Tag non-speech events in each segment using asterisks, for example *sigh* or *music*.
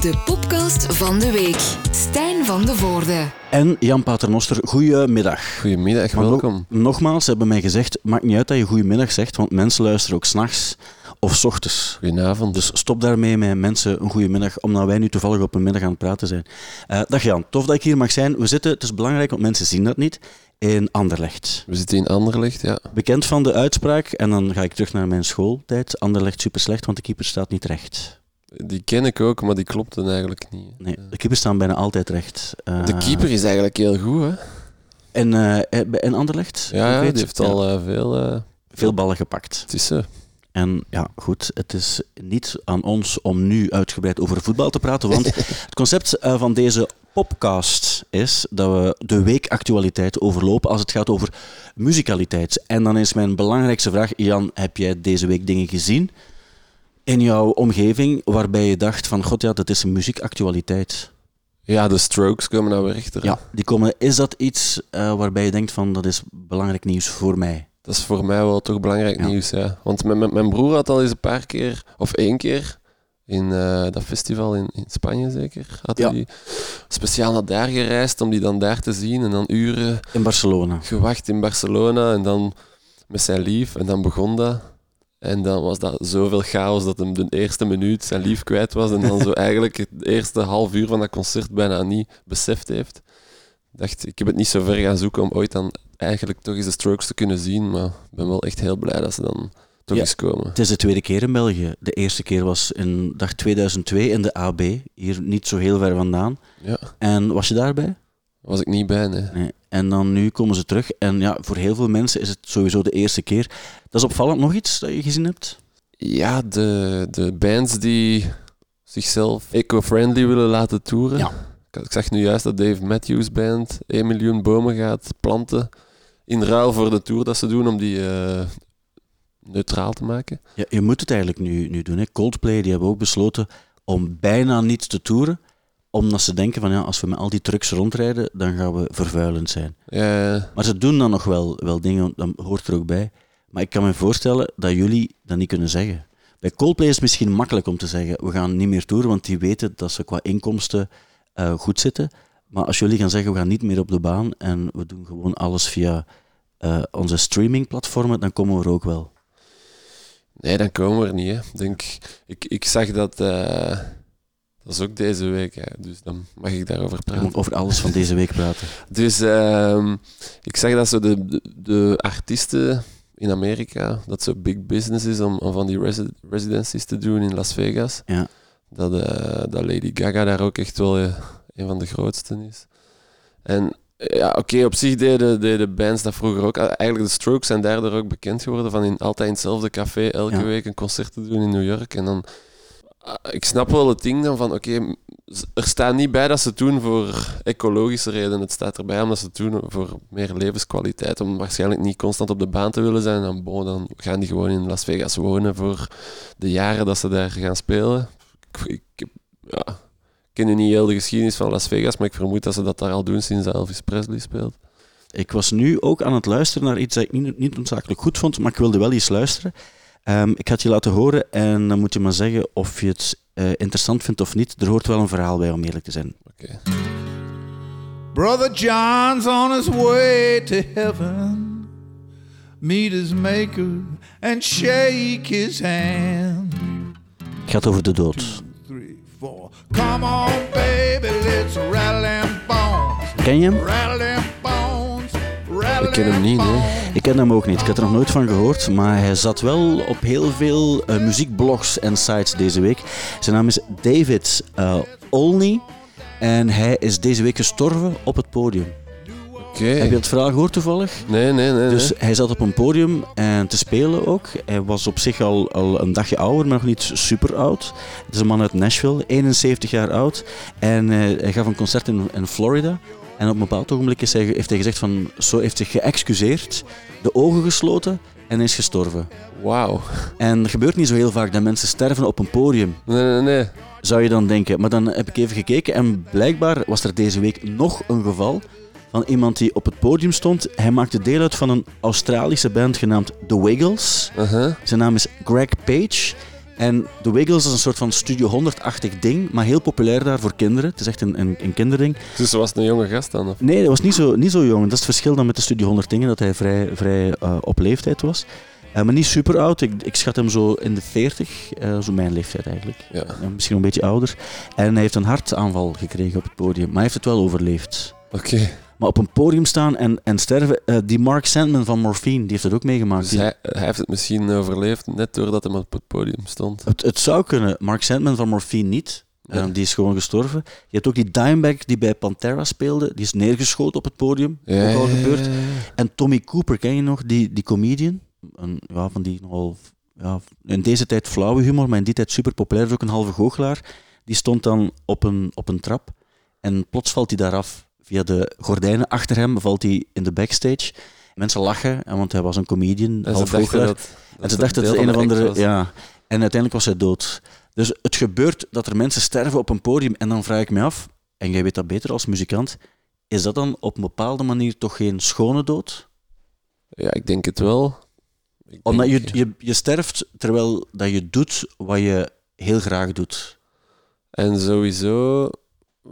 De podcast van de week. Stijn van de Voorde. En Jan Paternoster, goedemiddag. Goedemiddag, welkom. no- nogmaals, ze hebben mij gezegd, maakt niet uit dat je goedemiddag zegt, want mensen luisteren ook s'nachts of s ochtends. Goedenavond. Dus stop daarmee met mensen een goedemiddag, omdat wij nu toevallig op een middag aan het praten zijn. Eh, dag Jan, tof dat ik hier mag zijn. We zitten, het is belangrijk, want mensen zien dat niet, in Anderlecht. We zitten in Anderlecht, ja. Bekend van de uitspraak, en dan ga ik terug naar mijn schooltijd. Anderlecht super slecht, want de keeper staat niet recht. Die ken ik ook, maar die klopte eigenlijk niet. Nee, de keepers staan bijna altijd recht. Eh, De keeper is eigenlijk heel goed, hè? En, eh, bij- in Anderlecht? Ja, ja weet- die heeft al eh, veel... eh, veel ballen gepakt. het is. En ja, goed, het is niet aan ons om nu uitgebreid over voetbal te praten, want *laughs* het concept eh, van deze podcast is dat we de weekactualiteit overlopen als het gaat over muzikaliteit. En dan is mijn belangrijkste vraag, Jan, heb jij deze week dingen gezien in jouw omgeving waarbij je dacht van, god ja, dat is een muziekactualiteit? Ja, de strokes komen nou weer rechter. hè. Ja, die komen, is dat iets eh, waarbij je denkt van, dat is belangrijk nieuws voor mij? Dat is voor mij wel toch belangrijk Ja. nieuws, ja. Want mijn, mijn, broer had al eens een paar keer, of één keer, in eh, dat festival in, in Spanje zeker, had Ja. hij speciaal naar daar gereisd om die dan daar te zien en dan uren In Barcelona. gewacht in Barcelona en dan met zijn lief en dan begon dat. En dan was dat zoveel chaos dat hem de eerste minuut zijn lief kwijt was en dan zo *laughs* eigenlijk het eerste half uur van dat concert bijna niet beseft heeft. Ik dacht, ik heb het niet zo ver gaan zoeken om ooit dan eigenlijk toch eens de Strokes te kunnen zien, maar ik ben wel echt heel blij dat ze dan toch Ja. eens komen. Het is de tweede keer in België. De eerste keer was in dag 2002 in de AB, hier niet zo heel ver vandaan. Ja, En was je daarbij? Was ik niet bij, nee. Nee. En dan nu komen ze terug. En ja, voor heel veel mensen is het sowieso de eerste keer. Dat is opvallend. Nog iets dat je gezien hebt? Ja, de, de bands die zichzelf eco-friendly willen laten toeren. Ja. Ik, ik zag nu juist dat Dave Matthews Band 1 miljoen bomen gaat planten. In ruil voor de tour dat ze doen om die eh, neutraal te maken. Ja, je moet het eigenlijk nu, nu doen. Hè. Coldplay die hebben ook besloten om bijna niet te toeren. Omdat ze denken van ja, als we met al die trucks rondrijden, dan gaan we vervuilend zijn. Ja, Maar ze doen dan nog wel, wel dingen, dat hoort er ook bij. Maar ik kan me voorstellen dat jullie dat niet kunnen zeggen. Bij Coldplay is het misschien makkelijk om te zeggen, we gaan niet meer toeren, want die weten dat ze qua inkomsten eh, goed zitten. Maar als jullie gaan zeggen, we gaan niet meer op de baan en we doen gewoon alles via eh, onze streamingplatformen, dan komen we er ook wel. nee, dan komen we er niet. Hè. Denk, ik, ik zag dat... eh, dat is ook deze week, hè, dus dan mag ik daarover praten. over alles van deze week praten. *laughs* Dus ehm, ik zag dat zo de, de, de artiesten in Amerika, dat zo big business is om, om van die resi- residencies te doen in Las Vegas. Ja. Dat, eh, dat Lady Gaga daar ook echt wel eh, een van de grootste is. En ja, oké, op zich deden, deden bands dat vroeger ook. Eigenlijk de Strokes zijn daardoor ook bekend geworden van in, altijd in hetzelfde café elke Ja. week een concert te doen in New York. En dan, ah, ik snap wel het ding dan van, oké, er staat niet bij dat ze het doen voor ecologische redenen. Het staat erbij omdat ze het doen voor meer levenskwaliteit. Om waarschijnlijk niet constant op de baan te willen zijn. Dan, dan gaan die gewoon in Las Vegas wonen voor de jaren dat ze daar gaan spelen. Ik, ik, ja, ken nu niet heel de geschiedenis van Las Vegas, maar ik vermoed dat ze dat daar al doen sinds Elvis Presley speelt. Ik was nu ook aan het luisteren naar iets dat ik niet, niet noodzakelijk goed vond, maar ik wilde wel eens luisteren. Ehm, ik ga het je laten horen en dan moet je maar zeggen of je het eh, interessant vindt of niet. Er hoort wel een verhaal bij, om eerlijk te zijn. Oké. Brother John's on his way to heaven. Meet his maker and shake his hand. Het gaat over de dood. Three. Come on, baby, let's rattle them bones. Ken je hem? Ik ken hem niet, nee. bones. Ik ken hem ook niet. Ik had er nog nooit van gehoord, maar hij zat wel op heel veel eh, muziekblogs en sites deze week. Zijn naam is David eh, Olney en hij is deze week gestorven op het podium. Heb je het verhaal gehoord toevallig? Nee, nee, nee. Dus nee. hij zat op een podium en te spelen ook. Hij was op zich al, al een dagje ouder, maar nog niet super oud. Het is een man uit Nashville, 71 jaar oud. En eh, hij gaf een concert in, in Florida. En op een bepaald ogenblik is hij, heeft hij gezegd van, zo heeft zich geëxcuseerd, de ogen gesloten en is gestorven. Wauw. En er gebeurt niet zo heel vaak dat mensen sterven op een podium, Nee, nee, nee. zou je dan denken. Maar dan heb ik even gekeken en blijkbaar was er deze week nog een geval van iemand die op het podium stond. Hij maakte deel uit van een Australische band genaamd The Wiggles. Zijn naam is Greg Page. En The Wiggles is een soort van Studio 100-achtig ding, maar heel populair daar voor kinderen. Het is echt een, een, een kinderding. Dus was het een jonge gast dan? Of? Nee, hij was niet zo, niet zo jong. Dat is het verschil dan met de Studio 100 dingen, dat hij vrij, vrij eh, op leeftijd was. Eh, maar niet super oud. Ik, ik schat hem zo in de 40, eh, zo mijn leeftijd eigenlijk. Ja. Misschien een beetje ouder. En hij heeft een hartaanval gekregen op het podium, maar hij heeft het wel overleefd. Oké. Maar op een podium staan en, en sterven, eh, die Mark Sandman van Morphine, die heeft dat ook meegemaakt. Dus hij, hij heeft het misschien overleefd net doordat hij op het podium stond. het, het zou kunnen. Mark Sandman van Morphine niet. Ja. Eh, die is gewoon gestorven. Je hebt ook die Dimebag die bij Pantera speelde. Die is neergeschoten op het podium. ook al gebeurd. En Tommy Cooper, ken je nog? Die, die comedian. Een, ja, van die nogal... Ja, in deze tijd flauwe humor, maar in die tijd super populair. Is ook een halve goochelaar. Die stond dan op een, op een trap. En plots valt hij daar af. Via de gordijnen achter hem valt hij in de backstage. Mensen lachen, en want hij was een comedian, En ze half dachten goochelaar. dat, En ze dachten dat het een of van de andere... Ja. En uiteindelijk was hij dood. Dus het gebeurt dat er mensen sterven op een podium. En dan vraag ik me af, en jij weet dat beter als muzikant, is dat dan op een bepaalde manier toch geen schone dood? Ja, ik denk het wel. Ik Omdat je, je, je sterft terwijl dat je doet wat je heel graag doet. En sowieso,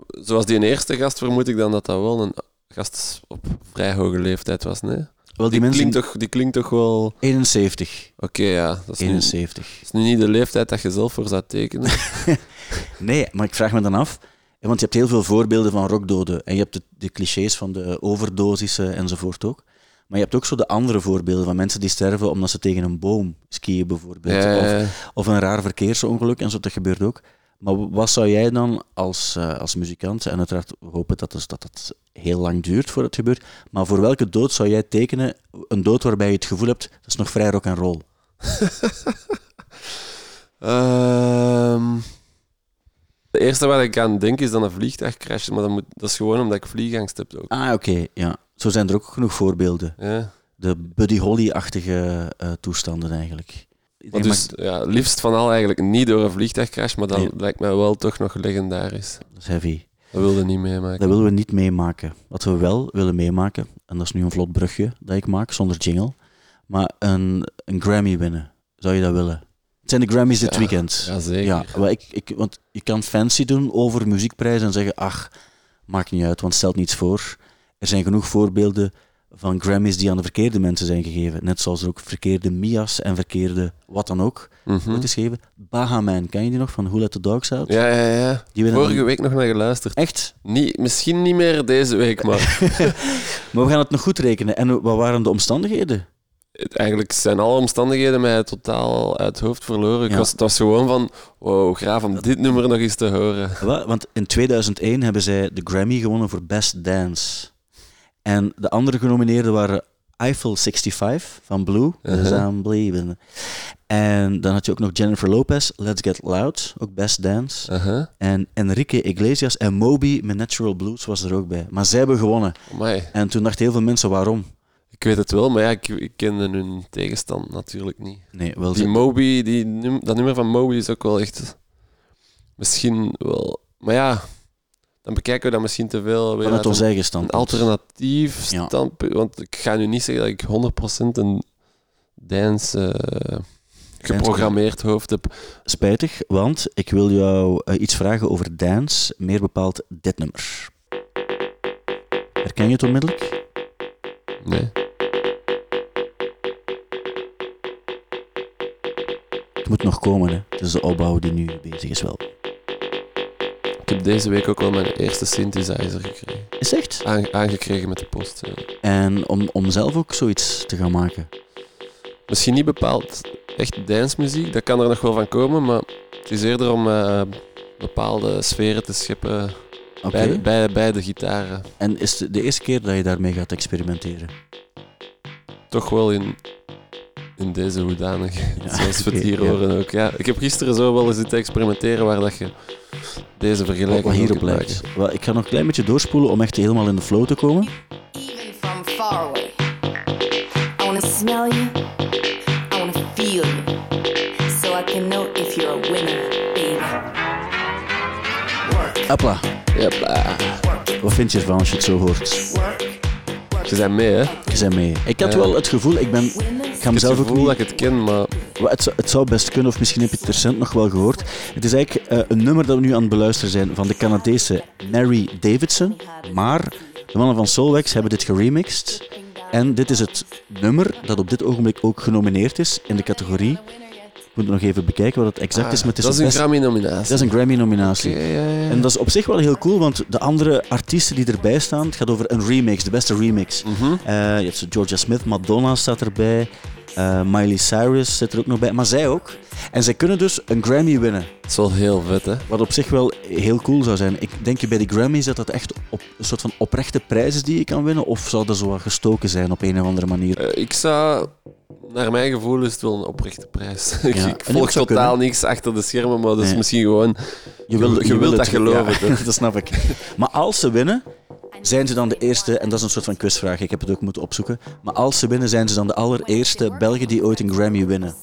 zoals die eerste gast, vermoed ik dan dat dat wel een gast op vrij hoge leeftijd was, nee? Wel, die, Die, mensen... klinkt, toch, die klinkt toch wel... Oké, 71. ja, dat is nu, 71. is nu niet de leeftijd dat je zelf voor zou tekenen. *laughs* Nee, maar ik vraag me dan af, want je hebt heel veel voorbeelden van rockdoden. En je hebt de, de clichés van de overdosissen enzovoort ook. Maar je hebt ook zo de andere voorbeelden van mensen die sterven omdat ze tegen een boom skiën bijvoorbeeld. Ja, Of, ja, of een raar verkeersongeluk en zo, dat gebeurt ook. Maar wat zou jij dan als, eh, als muzikant, en uiteraard we hopen dat, dus, dat het heel lang duurt voor het gebeurt, maar voor welke dood zou jij tekenen? Een dood waarbij je het gevoel hebt, dat is nog vrij rock and roll. *laughs* Ehm, de eerste waar ik aan denk is dan een vliegtuigcrash, maar dat, moet, dat is gewoon omdat ik vliegangst heb ook. Ah, oké, ja. Zo zijn er ook genoeg voorbeelden. Ja. De Buddy Holly-achtige eh, toestanden eigenlijk. Maar dus ja, liefst van al eigenlijk niet door een vliegtuigcrash, maar dat Nee. lijkt mij wel toch nog legendarisch. dat is heavy. Dat wilde niet meemaken. Dat willen we niet meemaken. Wat we wel willen meemaken, en dat is nu een vlot brugje dat ik maak, zonder jingle, maar een, een Grammy winnen. Zou je dat willen? Het zijn de Grammys dit Ja, weekend. Ja, zeker. Ja, maar ik, ik, want je kan fancy doen over muziekprijzen en zeggen, ach, maakt niet uit, want stelt niets voor. Er zijn genoeg voorbeelden van Grammys die aan de verkeerde mensen zijn gegeven. Net zoals er ook verkeerde Mia's en verkeerde wat dan ook Mhm. ooit is gegeven. Bahaman, ken je die nog, van Who Let The Dogs Out? Ja, ja, ja. Die Vorige dan- week nog naar geluisterd. Echt? Niet, misschien niet meer deze week, maar *laughs* Maar we gaan het nog goed rekenen. En wat waren de omstandigheden? eigenlijk zijn alle omstandigheden mij totaal uit het hoofd verloren. Ik Ja. was, het was gewoon van, wow, graaf om dit nummer nog eens te horen. Want in 2001 hebben zij de Grammy gewonnen voor Best Dance. En de andere genomineerden waren Eiffel 65 van Blue. Dus I'm believing. En dan had je ook nog Jennifer Lopez, Let's Get Loud, ook Best Dance. Uh-huh. En Enrique Iglesias en Moby met Natural Blues was er ook bij. Maar zij hebben gewonnen. Amai. En toen dachten heel veel mensen waarom. Ik weet het wel, maar ja, ik, ik kende hun tegenstand natuurlijk niet. Nee, wel Die Moby, die, num- dat nummer van Moby is ook wel echt... Misschien wel... Maar ja, dan bekijken we dat misschien te veel. weer vanuit ons eigen een standpunt. alternatief Ja. standpunt. Want ik ga nu niet zeggen dat ik 100% een dance eh, geprogrammeerd hoofd heb. Spijtig, want ik wil jou eh, iets vragen over dance, meer bepaald dit nummer. Herken je het onmiddellijk? Nee. Het moet nog komen, hè. Het is de opbouw die nu bezig is wel. Ik heb deze week ook wel mijn eerste synthesizer gekregen. Is echt? Aan- aangekregen met de post. ja. En om, om zelf ook zoiets te gaan maken. Misschien niet bepaald echt dancemuziek, dat kan er nog wel van komen, maar het is eerder om eh, bepaalde sferen te scheppen Oké. bij, de, bij, bij de gitaren. En is het de eerste keer dat je daarmee gaat experimenteren? Toch wel in, in deze hoedanigheid, Ja, *laughs* zoals we het hier horen ook. Ja, ik heb gisteren zo wel eens zitten experimenteren waar dat je deze vergelijking wat ook hierop kunt lijkt. Wel, ik ga nog een klein beetje doorspoelen om echt helemaal in de flow te komen. even from far away. I wanna smell you, I wanna feel you, so I can know if you're a winner, baby. Hopla, maken. Ja, bla. wat vind je ervan als je het zo hoort? Je bent mee, hè? Je bent mee. Ik had Ja. wel het gevoel, ik ben... Ik ga heb mezelf ook niet... dat ik het ken, maar Het, zou- het zou best kunnen, of misschien heb je het recent nog wel gehoord. Het is eigenlijk eh, een nummer dat we nu aan het beluisteren zijn van de Canadese Mary Davidson. Maar de mannen van Soulwax hebben dit geremixed. En dit is het nummer dat op dit ogenblik ook genomineerd is in de categorie. Ik moet nog even bekijken wat het exact is, maar het is, Ah, dat is een Grammy-nominatie. dat is een Grammy-nominatie. Oké, ja, ja. En dat is op zich wel heel cool, want de andere artiesten die erbij staan, het gaat over een remix, de beste remix. Mhm. Eh, je hebt Georgia Smith, Madonna staat erbij, eh, Miley Cyrus zit er ook nog bij, maar zij ook. En zij kunnen dus een Grammy winnen, Dat is wel heel vet, hè? wat op zich wel heel cool zou zijn. Ik denk bij die Grammys dat dat echt op, een soort van oprechte prijs is die je kan winnen, of zou dat zo wat gestoken zijn op een of andere manier? Eh, ik zou, naar mijn gevoel, is het wel een oprechte prijs. *laughs* ik Ja, ik en volg totaal kunnen. niks achter de schermen, maar dat is Nee. misschien gewoon. Je, wil, je wilt dat geloven, ja, *laughs* dat snap ik. Maar als ze winnen, zijn ze dan de eerste, en dat is een soort van quizvraag, ik heb het ook moeten opzoeken, maar als ze winnen, zijn ze dan de allereerste Belgen die ooit een Grammy winnen?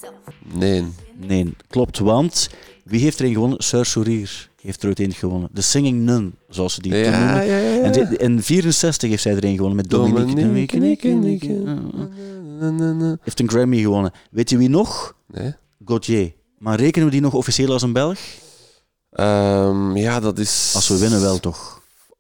Nee. Nee, klopt, want wie heeft er een gewonnen? Sir Sourier heeft er ooit een gewonnen. De Singing Nun, zoals ze die toen Ja, noemen. ja, ja. En die- in 64 heeft zij er een gewonnen met Dominique. Dominique, Dominique. Heeft een Grammy gewonnen. Weet je wie nog? Nee. Gauthier. Maar rekenen we die nog officieel als een Belg? Ehm, ja, dat is. Als we winnen wel toch?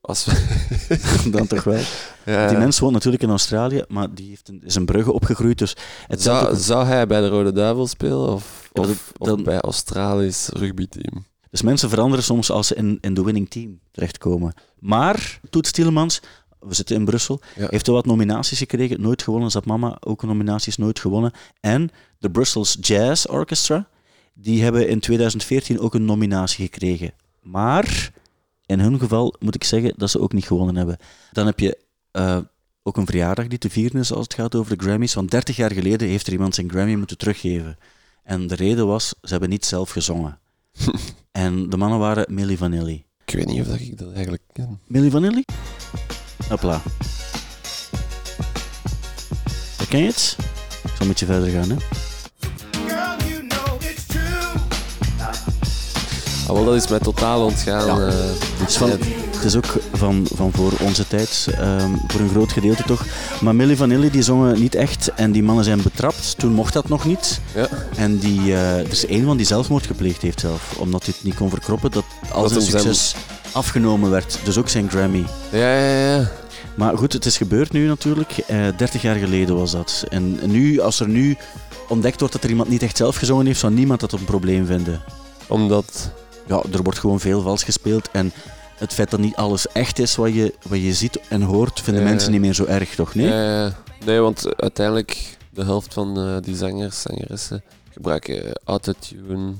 Als we... *laughs* Dan toch wel. *laughs* ja. Die mens woont natuurlijk in Australië, maar die heeft een, is in Brugge opgegroeid. Dus het zou Zou, hij bij de Rode Duivel spelen of, of, dan- bij Australisch rugbyteam? Dus mensen veranderen soms als ze in, in de winning team terechtkomen. Maar Toet Stielemans, we zitten in Brussel, Ja. heeft wel wat nominaties gekregen. Nooit gewonnen. Zat mama ook nominaties, nooit gewonnen. En de Brussels Jazz Orchestra, die hebben in 2014 ook een nominatie gekregen. Maar in hun geval moet ik zeggen dat ze ook niet gewonnen hebben. Dan heb je eh, ook een verjaardag die te vieren is als het gaat over de Grammys. Want 30 jaar geleden heeft er iemand zijn Grammy moeten teruggeven. En de reden was, ze hebben niet zelf gezongen. *laughs* en de mannen waren Milli Vanilli. Ik weet niet of dat ik dat eigenlijk ken. Milli Vanilli? Hopla. Herken je het? Ik zal een beetje verder gaan, hè. Ah, wel, dat is mij totaal ontgaan. eh, Het is, van, het is ook van, van voor onze tijd, ehm, voor een groot gedeelte toch. Maar Milli Vanilli die zongen niet echt en die mannen zijn betrapt. Toen mocht dat nog niet. ja. En die, eh, er is één van die zelfmoord gepleegd heeft zelf, omdat hij het niet kon verkroppen dat al Dat zijn succes afgenomen werd. Dus ook zijn Grammy. Ja, ja, ja. Maar goed, het is gebeurd nu natuurlijk. Eh 30 jaar geleden was dat. En nu, als er nu ontdekt wordt dat er iemand niet echt zelf gezongen heeft, zou niemand dat een probleem vinden. Omdat. Ja, er wordt gewoon veel vals gespeeld. En het feit dat niet alles echt is wat je, wat je ziet en hoort, vinden Ja. mensen niet meer zo erg, toch? Nee? Ja, ja. Nee, want uiteindelijk, de helft van eh, die zangers, zangeressen, gebruiken autotune.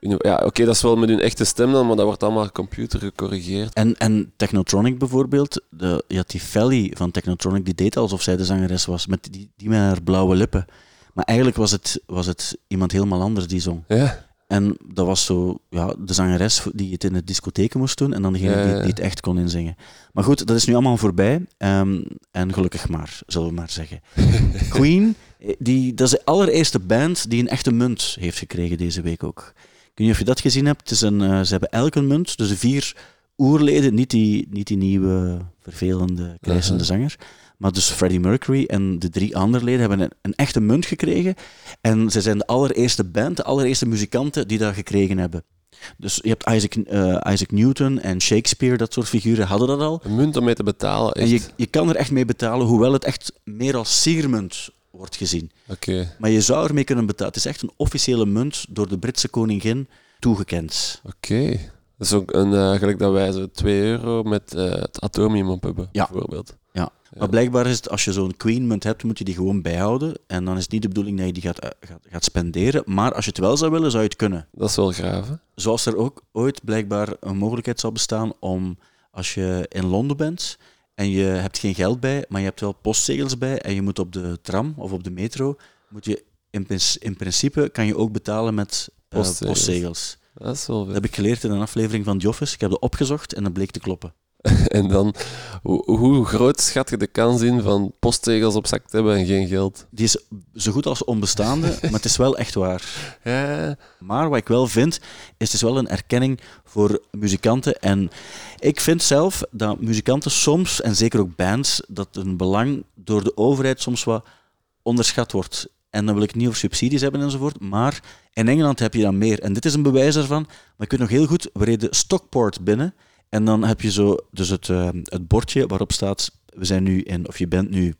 Ja, oké, dat is wel met hun echte stem dan, maar dat wordt allemaal computer gecorrigeerd. En, en Technotronic bijvoorbeeld, de, je had die Felly van Technotronic, die deed alsof zij de zangeres was, met die, die met haar blauwe lippen. Maar eigenlijk was het, was het iemand helemaal anders die zong. Ja, En dat was zo, ja, de zangeres die het in de discotheken moest doen en dan degene die, die het echt kon inzingen. Maar goed, dat is nu allemaal voorbij. ehm, en gelukkig maar, zullen we maar zeggen. *laughs* Queen, eh, die, dat is de allereerste band die een echte munt heeft gekregen deze week ook. Ik weet niet of je dat gezien hebt. Het is een, eh, ze hebben elk een munt, dus vier oerleden, niet die, niet die nieuwe, vervelende, krijsende zanger. Maar dus Freddie Mercury en de drie andere leden hebben een, een echte munt gekregen. En ze zijn de allereerste band, de allereerste muzikanten die dat gekregen hebben. Dus je hebt Isaac, eh, Isaac Newton en Shakespeare, dat soort figuren hadden dat al. een munt om mee te betalen, echt. En je, je kan er echt mee betalen, hoewel het echt meer als siermunt wordt gezien. Oké, Maar je zou ermee kunnen betalen. Het is echt een officiële munt door de Britse koningin toegekend. oké. Dat is ook een, eh, gelijk dat wij zo 2 euro met eh, het atomium op hebben, Ja. bijvoorbeeld. Maar blijkbaar is het, als je zo'n Queen-munt hebt, moet je die gewoon bijhouden. En dan is het niet de bedoeling dat je die gaat, eh, gaat, gaat spenderen. Maar als je het wel zou willen, zou je het kunnen. Dat is wel graaf, hè? Zoals er ook ooit blijkbaar een mogelijkheid zal bestaan om, als je in Londen bent en je hebt geen geld bij, maar je hebt wel postzegels bij en je moet op de tram of op de metro, moet je in, in principe kan je ook betalen met eh, Postzegels. postzegels. Dat is wel Dat heb ik geleerd in een aflevering van The Office. Ik heb dat opgezocht en dat bleek te kloppen. *laughs* En dan, hoe, hoe groot schat je de kans in van postzegels op zak te hebben en geen geld? Die is zo goed als onbestaande, *laughs* maar het is wel echt waar. Ja, Maar wat ik wel vind, is het is wel een erkenning voor muzikanten. En ik vind zelf dat muzikanten soms, en zeker ook bands, dat hun belang door de overheid soms wat onderschat wordt. En dan wil ik niet over subsidies hebben enzovoort. Maar in Engeland heb je dan meer. En dit is een bewijs daarvan. Maar ik weet nog heel goed, we reden Stockport binnen. En dan heb je zo dus het, eh, het bordje waarop staat, we zijn nu in, of je bent nu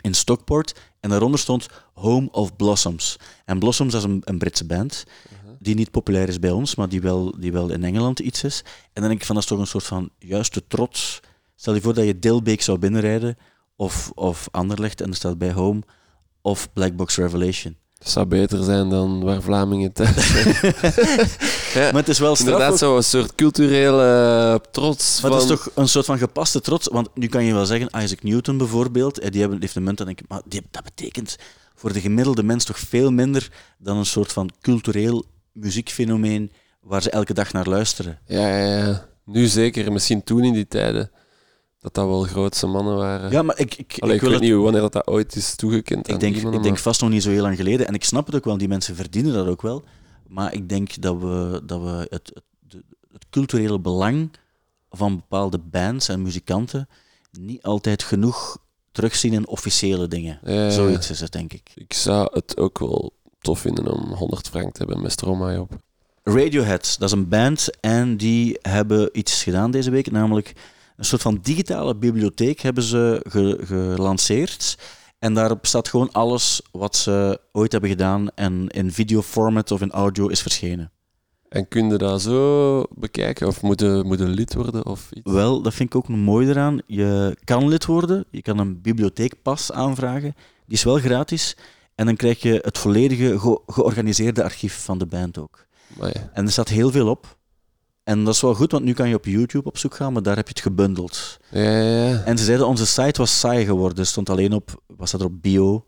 in Stockport. En daaronder stond Home of Blossoms. En Blossoms is een, een Britse band, die niet populair is bij ons, maar die wel, die wel in Engeland iets is. En dan denk ik van, dat is toch een soort van juiste trots. Stel je voor dat je Dilbeek zou binnenrijden, of, of Anderlecht, en er staat bij Home of Black Box Revelation. Het zou beter zijn dan waar Vlamingen thuis zijn. *laughs* ja, Maar het is wel straf inderdaad ook. zo'n soort culturele eh, trots. Maar van, het is toch een soort van gepaste trots. Want nu kan je wel zeggen, Isaac Newton bijvoorbeeld, eh, die hebben, een munt, dan denk ik, maar die, dat betekent voor de gemiddelde mens toch veel minder dan een soort van cultureel muziekfenomeen waar ze elke dag naar luisteren. Ja, ja, ja. Nu zeker. Misschien toen in die tijden. Dat dat wel grootse mannen waren. Ja, maar ik, ik, Allee, ik weet het- niet wanneer dat, dat ooit is toegekend aan ik denk, ik denk vast nog niet zo heel lang geleden. En ik snap het ook wel, die mensen verdienen dat ook wel. Maar ik denk dat we, dat we het, het, het culturele belang van bepaalde bands en muzikanten niet altijd genoeg terugzien in officiële dingen. Ja. Zoiets is het, denk ik. Ik zou het ook wel tof vinden om 100 frank te hebben met Stromae op. Radiohead, dat is een band en die hebben iets gedaan deze week, namelijk een soort van digitale bibliotheek hebben ze ge- gelanceerd. En daarop staat gewoon alles wat ze ooit hebben gedaan en in videoformat of in audio is verschenen. En kun je dat zo bekijken? Of moet je, moet je lid worden? Of iets? Wel, dat vind ik ook mooi eraan. Je kan lid worden, je kan een bibliotheekpas aanvragen. Die is wel gratis. En dan krijg je het volledige ge- georganiseerde archief van de band ook. En er staat heel veel op. En dat is wel goed, want nu kan je op YouTube op zoek gaan, maar daar heb je het gebundeld. ja, ja, ja. En ze zeiden, onze site was saai geworden. Er stond alleen op, wat staat er op, bio,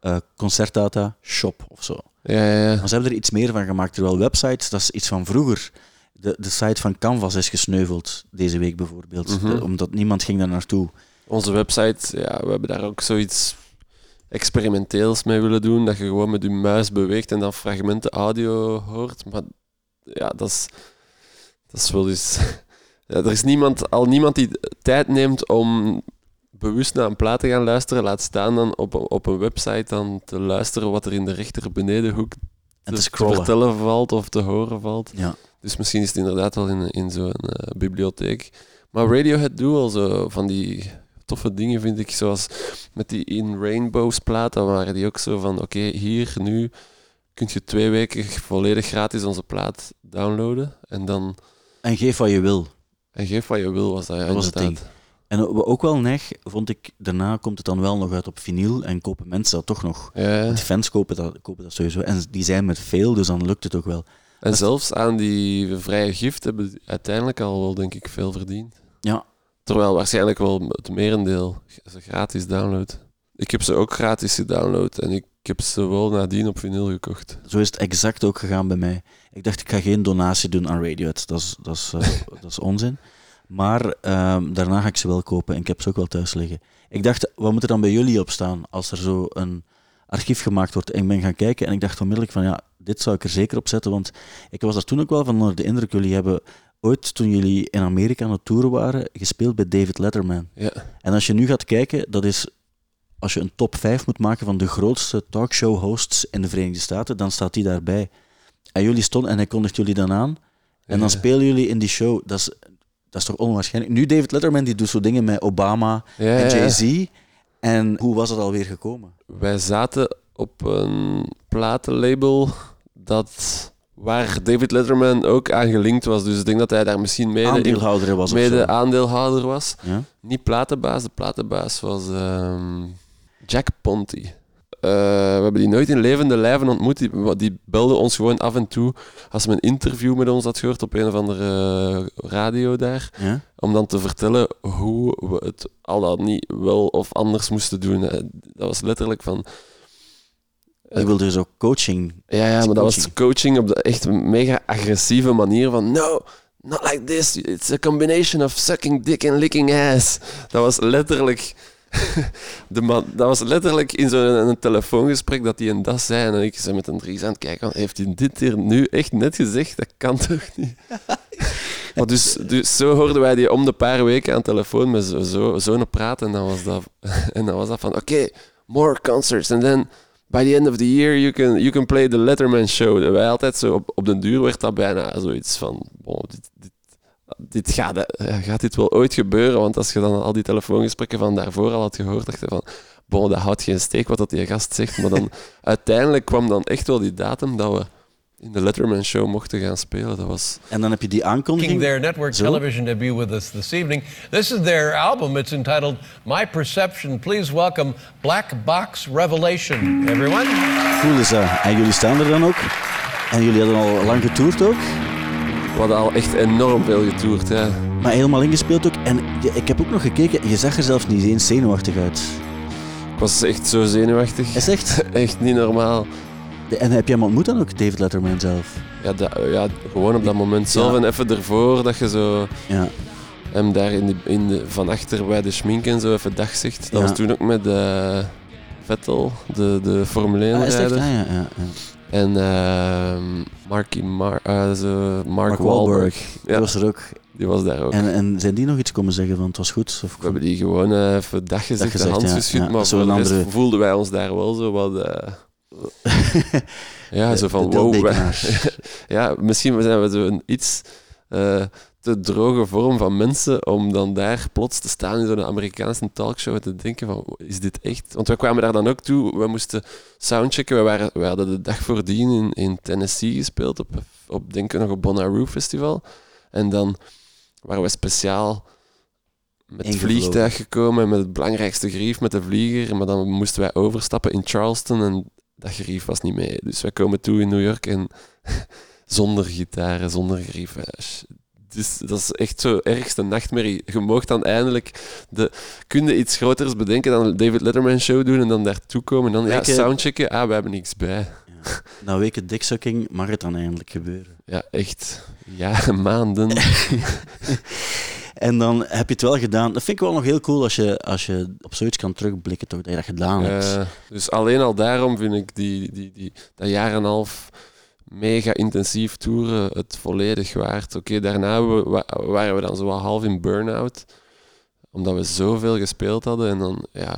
eh, concertdata, shop of zo. ja, ja, ja. Maar ze hebben er iets meer van gemaakt. Terwijl websites, dat is iets van vroeger. De, de site van Canvas is gesneuveld, deze week bijvoorbeeld. Mhm. De- omdat niemand ging daar naartoe. Onze website, ja, we hebben daar ook zoiets experimenteels mee willen doen. Dat je gewoon met je muis beweegt en dan fragmenten audio hoort. Maar ja, dat is, dat is wel eens. *laughs* Ja, er is niemand, al niemand die tijd neemt om bewust naar een plaat te gaan luisteren. Laat staan dan op, een- op een website dan te luisteren wat er in de rechter benedenhoek En te, te te scrollen. vertellen valt of te horen valt. Ja. Dus misschien is het inderdaad wel in, in zo'n eh, bibliotheek. Maar Radiohead doet al zo van die toffe dingen, vind ik. Zoals met die In Rainbows plaat, dan waren die ook zo van... Oké, hier, nu kun je twee weken volledig gratis onze plaat downloaden. En dan... En geef wat je wil. En geef wat je wil, was dat, ja, Dat was het inderdaad. En ook wel neg, vond ik, daarna komt het dan wel nog uit op vinyl en kopen mensen dat toch nog. Ja, Want fans kopen dat, kopen dat sowieso. En die zijn met veel, dus dan lukt het ook wel. en zelfs aan die vrije gift hebben uiteindelijk al wel, denk ik, veel verdiend. Ja, Terwijl waarschijnlijk wel het merendeel gratis download. Ik heb ze ook gratis gedownload en ik heb ze wel nadien op vinyl gekocht. zo is het exact ook gegaan bij mij. Ik dacht, ik ga geen donatie doen aan Radiohead. Dat is, dat is, eh, *laughs* dat is onzin. Maar ehm, daarna ga ik ze wel kopen en ik heb ze ook wel thuis liggen. Ik dacht, wat moet er dan bij jullie op staan als er zo een archief gemaakt wordt? En ik ben gaan kijken en ik dacht onmiddellijk van, ja, dit zou ik er zeker op zetten. Want ik was daar toen ook wel van onder de indruk. Jullie hebben ooit, toen jullie in Amerika aan het toeren waren, gespeeld bij David Letterman. Ja, En als je nu gaat kijken, dat is als je een top 5 moet maken van de grootste talkshow hosts in de Verenigde Staten, dan staat die daarbij. En jullie stonden en hij kondigt jullie dan aan. En dan spelen jullie in die show. Dat is, dat is toch onwaarschijnlijk. Nu David Letterman die doet zo dingen met Obama ja, en ja. Jay-Z. En hoe was het alweer gekomen? Wij zaten op een platenlabel dat, waar David Letterman ook aan gelinkt was. Dus ik denk dat hij daar misschien mede, Aandeelhouder was mede aandeelhouder was. Ja? Niet platenbaas, de platenbaas was ehm, Jack Ponty. Eh, we hebben die nooit in levende lijven ontmoet. Die, die belde ons gewoon af en toe als hij een interview met ons had gehoord op een of andere eh, radio daar. Ja? Om dan te vertellen hoe we het al dan niet wel of anders moesten doen. Dat was letterlijk van... Ik wilde dus ook coaching. Ja, ja, maar dat was coaching. coaching op de echt mega agressieve manier van no, not like this. It's a combination of sucking dick and licking ass. Dat was letterlijk... *laughs* De man, dat was letterlijk in zo'n een telefoongesprek dat hij een das zei. En ik zei met een Dries aan het kijken, heeft hij dit hier nu echt net gezegd? Dat kan toch niet? *laughs* maar dus, dus zo hoorden wij die om de paar weken aan de telefoon met zo'n zo, zo'n praat. En dan was dat, *laughs* en dan was dat van, oké, more concerts. And then by the end of the year you can, you can play the Letterman show. En wij altijd zo, op, op den duur werd dat bijna zoiets van, dit, dit gaat, eh, gaat dit wel ooit gebeuren? Want als je dan al die telefoongesprekken van daarvoor al had gehoord, dacht je van, bon, dat houdt geen steek wat dat die gast zegt. Maar dan *laughs* uiteindelijk kwam dan echt wel die datum dat we in de Letterman show mochten gaan spelen. Dat was... En dan heb je die aankondiging. Their network Zo. television debut with us this evening. This is their album. It's entitled My Perception. Please welcome Black Box Revelation, everyone. En jullie staan er dan ook. En jullie hadden al lang getoerd ook. We hadden al echt enorm veel getoerd. Ja. Maar helemaal ingespeeld ook. En je- ik heb ook nog gekeken. Je zag er zelfs niet eens zenuwachtig uit. Ik was echt zo zenuwachtig. Is echt? *laughs* Echt niet normaal. En heb je hem ontmoet dan ook, David Letterman zelf? Ja, dat- ja, gewoon op dat moment zelf Ja. en even ervoor dat je zo Ja. hem daar in de, in de, van achter bij de schmink en zo even dag zegt. Dat Ja. was toen ook met eh, Vettel, de, de Formule 1 Ah, is het echt? rijder. Ah, ja, ja, ja. En ehm Marky Mar eh, zo Mark, Mark Wahlberg. Die was er ook. die was daar ook. En, en zijn die nog iets komen zeggen van het was goed? Of we hebben die gewoon eh, even dag gezegd, gezegd, de hand geschud, Ja, maar voor de andere- voelden wij ons daar wel zo wat... eh, *laughs* ja, De- zo van wow. *laughs* ja, misschien zijn we zo een iets eh, te droge vorm van mensen om dan daar plots te staan in zo'n Amerikaanse talkshow en te denken van, is dit echt? Want we kwamen daar dan ook toe, we moesten soundchecken. We, waren, we hadden de dag voordien in, in Tennessee gespeeld, op, op denk ik nog op Bonnaroo Festival. En dan waren we speciaal met het vliegtuig gekomen en met het belangrijkste gerief met de vlieger. Maar dan moesten wij overstappen in Charleston en dat gerief was niet mee. Dus wij komen toe in New York en *laughs* zonder gitaren, zonder gerief. Dus dat is echt zo ergste nachtmerrie. Je moogt dan eindelijk de, kun je iets groters bedenken dan een David Letterman show doen en dan daartoe komen en dan ja, soundchecken. Ah, we hebben niks bij. Na weken diksucking mag het dan eindelijk gebeuren. Ja, echt. Ja, *laughs* maanden. *laughs* En dan heb je het wel gedaan. Dat vind ik wel nog heel cool als je, als je op zoiets kan terugblikken, toch, dat je dat gedaan hebt. Dus alleen al daarom vind ik die, die, die, dat jaar en een half mega intensief toeren het volledig waard. Oké, daarna wa- waren we dan zo half in burn-out, omdat we zoveel gespeeld hadden. En dan, ja,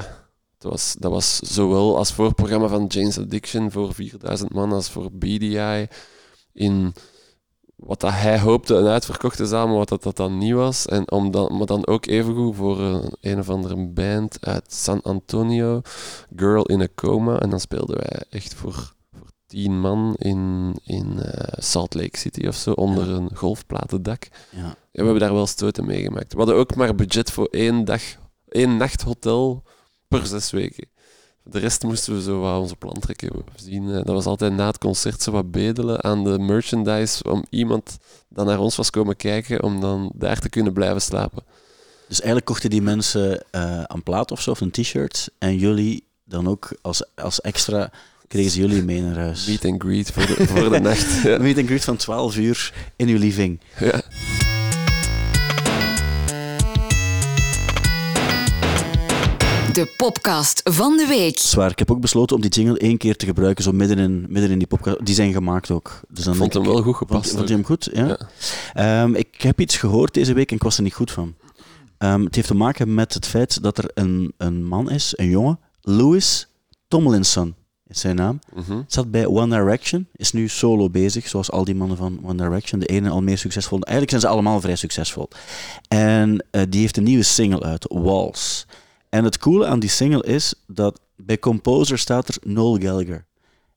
het was, dat was zowel als voorprogramma van Jane's Addiction voor 4000 man als voor BDI in wat dat hij hoopte een uitverkochte zaal, maar wat dat, dat dan niet was. En om dan, maar dan ook evengoed voor een, of andere band uit San Antonio, Girl in a Coma. En dan speelden wij echt voor tien man in, in eh, Salt Lake City of zo, onder Ja. een golfplatendak. Ja. Ja, we hebben daar wel stoten meegemaakt. We hadden ook maar budget voor één dag, één nacht hotel per zes weken. De rest moesten we zo wat onze plan trekken. We zien, eh, dat was altijd na het concert zo wat bedelen aan de merchandise om iemand dat naar ons was komen kijken om dan daar te kunnen blijven slapen. Dus eigenlijk kochten die mensen eh, een plaat of zo, of een t-shirt. En jullie dan ook als, als extra kregen ze jullie mee naar huis. Meet and greet voor de, voor de nacht. Ja. *laughs* Meet and greet van 12 uur in uw living. Ja. De podcast van de week. Zwaar. Ik heb ook besloten om die jingle één keer te gebruiken, zo midden in, midden in die podcast. Die zijn gemaakt ook. Dus dan Ik vond denk hem ik- wel goed gepast. vond je hem goed? Ja. Ja. Ehm, ik heb iets gehoord deze week en ik was er niet goed van. Ehm, het heeft te maken met het feit dat er een, een man is, een jongen, Louis Tomlinson is zijn naam. Mhm. Zat bij One Direction, is nu solo bezig, zoals al die mannen van One Direction. De ene al meer succesvol. Eigenlijk zijn ze allemaal vrij succesvol. En eh, die heeft een nieuwe single uit, Walls. En het coole aan die single is dat bij Composer staat er Noel Gallagher.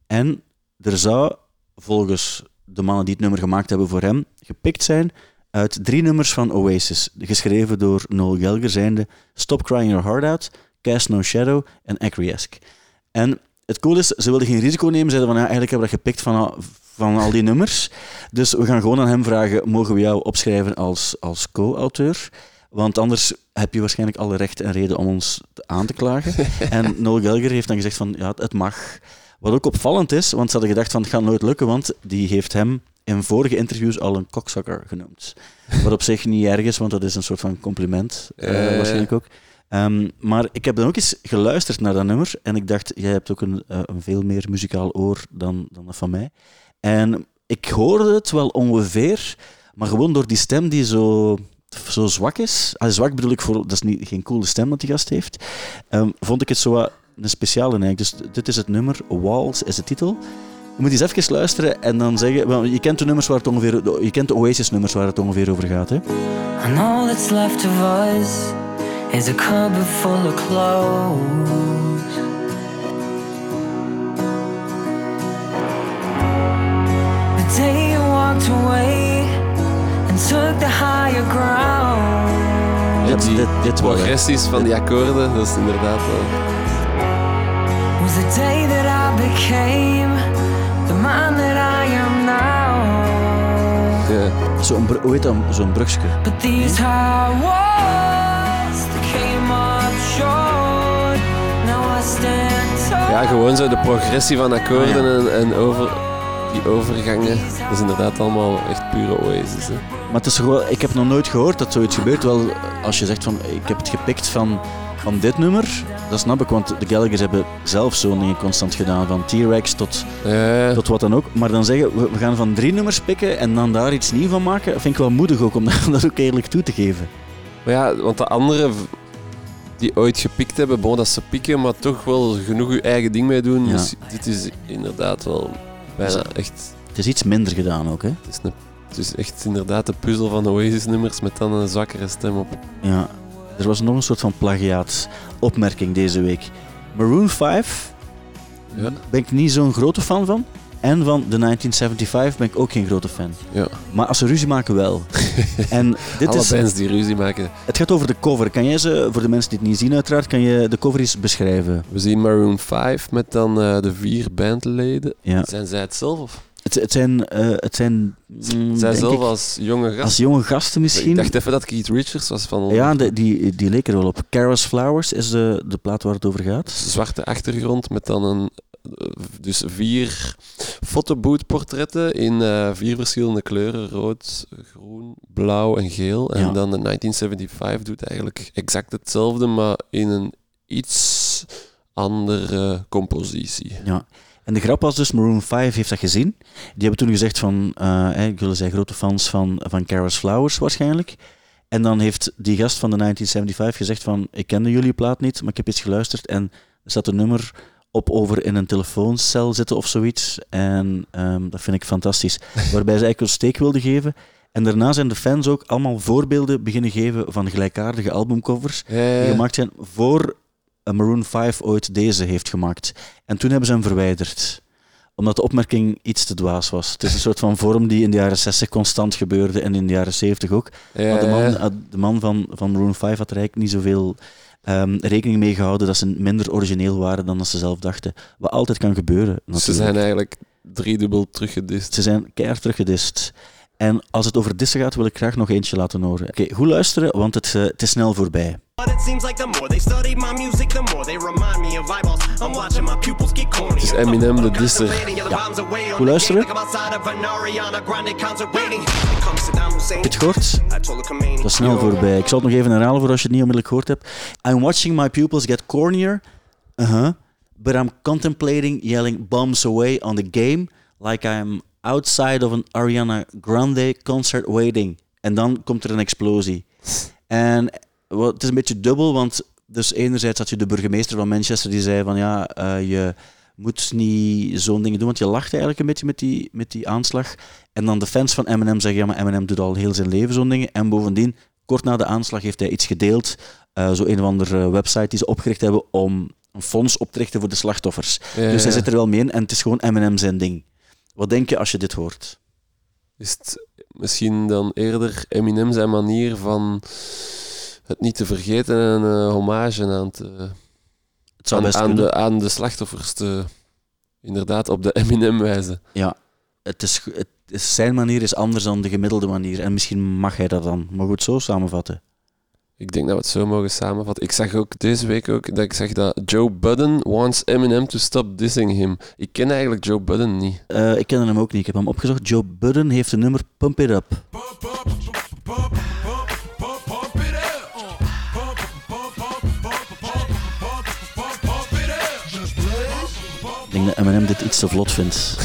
En er zou, volgens de mannen die het nummer gemaakt hebben voor hem, gepikt zijn uit drie nummers van Oasis, geschreven door Noel Gallagher, zijnde Stop Crying Your Heart Out, Cast No Shadow en Acquiesce. En het cool is, ze wilden geen risico nemen. Zeiden van, ja, eigenlijk hebben we dat gepikt van, al- van al die nummers. Dus we gaan gewoon aan hem vragen, mogen we jou opschrijven als, als co-auteur? Want anders heb je waarschijnlijk alle recht en reden om ons aan te klagen. *laughs* en Noel Gallagher heeft dan gezegd van, ja, het mag. Wat ook opvallend is, want ze hadden gedacht van, het gaat nooit lukken, want die heeft hem in vorige interviews al een kokzakker genoemd. Wat op zich niet erg is, want dat is een soort van compliment, eh, ja. waarschijnlijk ook. Ehm, maar ik heb dan ook eens geluisterd naar dat nummer en ik dacht, jij hebt ook een, eh, een veel meer muzikaal oor dan, dan dat van mij. En ik hoorde het wel ongeveer, maar gewoon door die stem die zo, zo zwak is. Zwak bedoel ik voor, dat is niet, geen coole stem dat die gast heeft. ehm, vond ik het zo een speciale eigenlijk. Dus dit is het nummer, Walls is de titel. Je moet eens even luisteren en dan zeggen... Je kent de nummers waar het ongeveer... Je kent de Oasis-nummers waar het ongeveer over gaat, hè? And all that's left of us is a cupboard full of clothes. The day you walked away and took the higher ground Ja, Dit- die dit- progressies van die akkoorden, dat is inderdaad wel... was the day that I became the man that I am now. Ja. Zo'n, br- hoe heet dat? Zo'n brugje. But these high ja, gewoon zo de progressie van akkoorden en, en over, die overgangen. Dat is inderdaad allemaal echt pure oasis. Hè. Maar het is gewoon, ik heb nog nooit gehoord dat zoiets gebeurt. Wel, als je zegt van, ik heb het gepikt van, van dit nummer, dat snap ik, want de Gallagher's hebben zelf zo'n dingen constant gedaan. Van T-Rex tot, Ja, tot wat dan ook. Maar dan zeggen, we, we gaan van drie nummers pikken en dan daar iets nieuws van maken, vind ik wel moedig ook, om *laughs* dat, ook eerlijk toe te geven. maar ja, want de anderen v- die ooit gepikt hebben, bon, dat ze pikken, maar toch wel genoeg je eigen ding mee doen. Ja. Dus dit is inderdaad wel bijna echt... Het is iets minder gedaan ook, hè. Het is, een, het is echt inderdaad de puzzel van Oasis-nummers met dan een zwakkere stem op. Ja. Er was nog een soort van plagiaat opmerking deze week. Maroon 5 Ja. ben ik niet zo'n grote fan van. En van de 1975 ben ik ook geen grote fan. Ja. Maar als ze ruzie maken wel. *laughs* en dit Alle is, bands die ruzie maken. het gaat over de cover. Kan jij ze, voor de mensen die het niet zien uiteraard, kan je de cover eens beschrijven? We zien Maroon 5 met dan eh, de vier bandleden. Ja. Zijn zij het zelf? Of? Het, het zijn, eh, het zijn mm, zij zelf ik, als jonge gast? als jonge gasten misschien. Ik dacht even dat Keith Richards was van ja, de- die, die leek er wel op. Kara's Flowers is de, de plaat waar het over gaat. zwarte achtergrond met dan een, dus vier fotobootportretten in eh, vier verschillende kleuren: rood, groen, blauw en geel. En Ja. dan de 1975 doet eigenlijk exact hetzelfde, maar in een iets andere compositie. Ja. En de grap was dus, Maroon 5 heeft dat gezien. Die hebben toen gezegd van, eh hey, jullie zijn grote fans van, van Flowers waarschijnlijk. En dan heeft die gast van de 1975 gezegd van, ik kende jullie plaat niet, maar ik heb iets geluisterd en er zat een nummer op over in een telefooncel zitten of zoiets. En ehm, dat vind ik fantastisch. *laughs* Waarbij ze eigenlijk een steek wilden geven. En daarna zijn de fans ook allemaal voorbeelden beginnen geven van gelijkaardige albumcovers die gemaakt zijn voor Maroon 5 ooit deze heeft gemaakt. En toen hebben ze hem verwijderd. Omdat de opmerking iets te dwaas was. Het is een soort van vorm die in de jaren 60 constant gebeurde en in de jaren 70 ook. Ja, maar de man, de man van, van Maroon 5 had er eigenlijk niet zoveel ehm, rekening mee gehouden dat ze minder origineel waren dan dat ze zelf dachten. Wat altijd kan gebeuren. Ze natuurlijk. zijn eigenlijk driedubbel teruggedist. Ze zijn keihard teruggedist. En als het over dissen gaat, wil ik graag nog eentje laten horen. Oké, goed luisteren, want het, eh, het is snel voorbij. But it seems like the more they study my music, the more they remind me of eyeballs. I'm watching my pupils get corny. Het is Eminem, de disser. Goed luisteren. Heb je het gehoord? Dat is snel voorbij. Ik zal het nog even herhalen voor als je het niet onmiddellijk gehoord hebt. I'm watching my pupils get cornier. Uh-huh. But I'm contemplating yelling bombs away on the game like I'm outside of an Ariana Grande concert waiting. En dan komt er een explosie. En het is een beetje dubbel, want dus enerzijds had je de burgemeester van Manchester die zei van ja, eh, je moet niet zo'n dingen doen, want je lacht eigenlijk een beetje met die, met die aanslag. En dan de fans van Eminem zeggen ja, maar Eminem doet al heel zijn leven zo'n dingen. En bovendien, kort na de aanslag heeft hij iets gedeeld, eh, zo een of andere website die ze opgericht hebben om een fonds op te richten voor de slachtoffers. Ja, Dus hij zit er wel mee in en het is gewoon Eminem zijn ding. Wat denk je als je dit hoort? Is het misschien dan eerder Eminem zijn manier van het niet te vergeten en een eh, hommage aan, te, Het zou aan, best aan de, aan de slachtoffers te inderdaad op de *laughs* Eminem wijzen. Ja, het is, het is, zijn manier is anders dan de gemiddelde manier. En misschien mag hij dat dan. Maar goed, zo samenvatten. Ik denk dat we het zo mogen samenvatten. Ik zag ook deze week ook dat ik zag dat Joe Budden wants Eminem to stop dissing him. Ik ken eigenlijk Joe Budden niet. Eh, ik ken hem ook niet. Ik heb hem opgezocht. Joe Budden heeft een nummer Pump It Up. Denk dat Eminem dit iets te vlot vindt.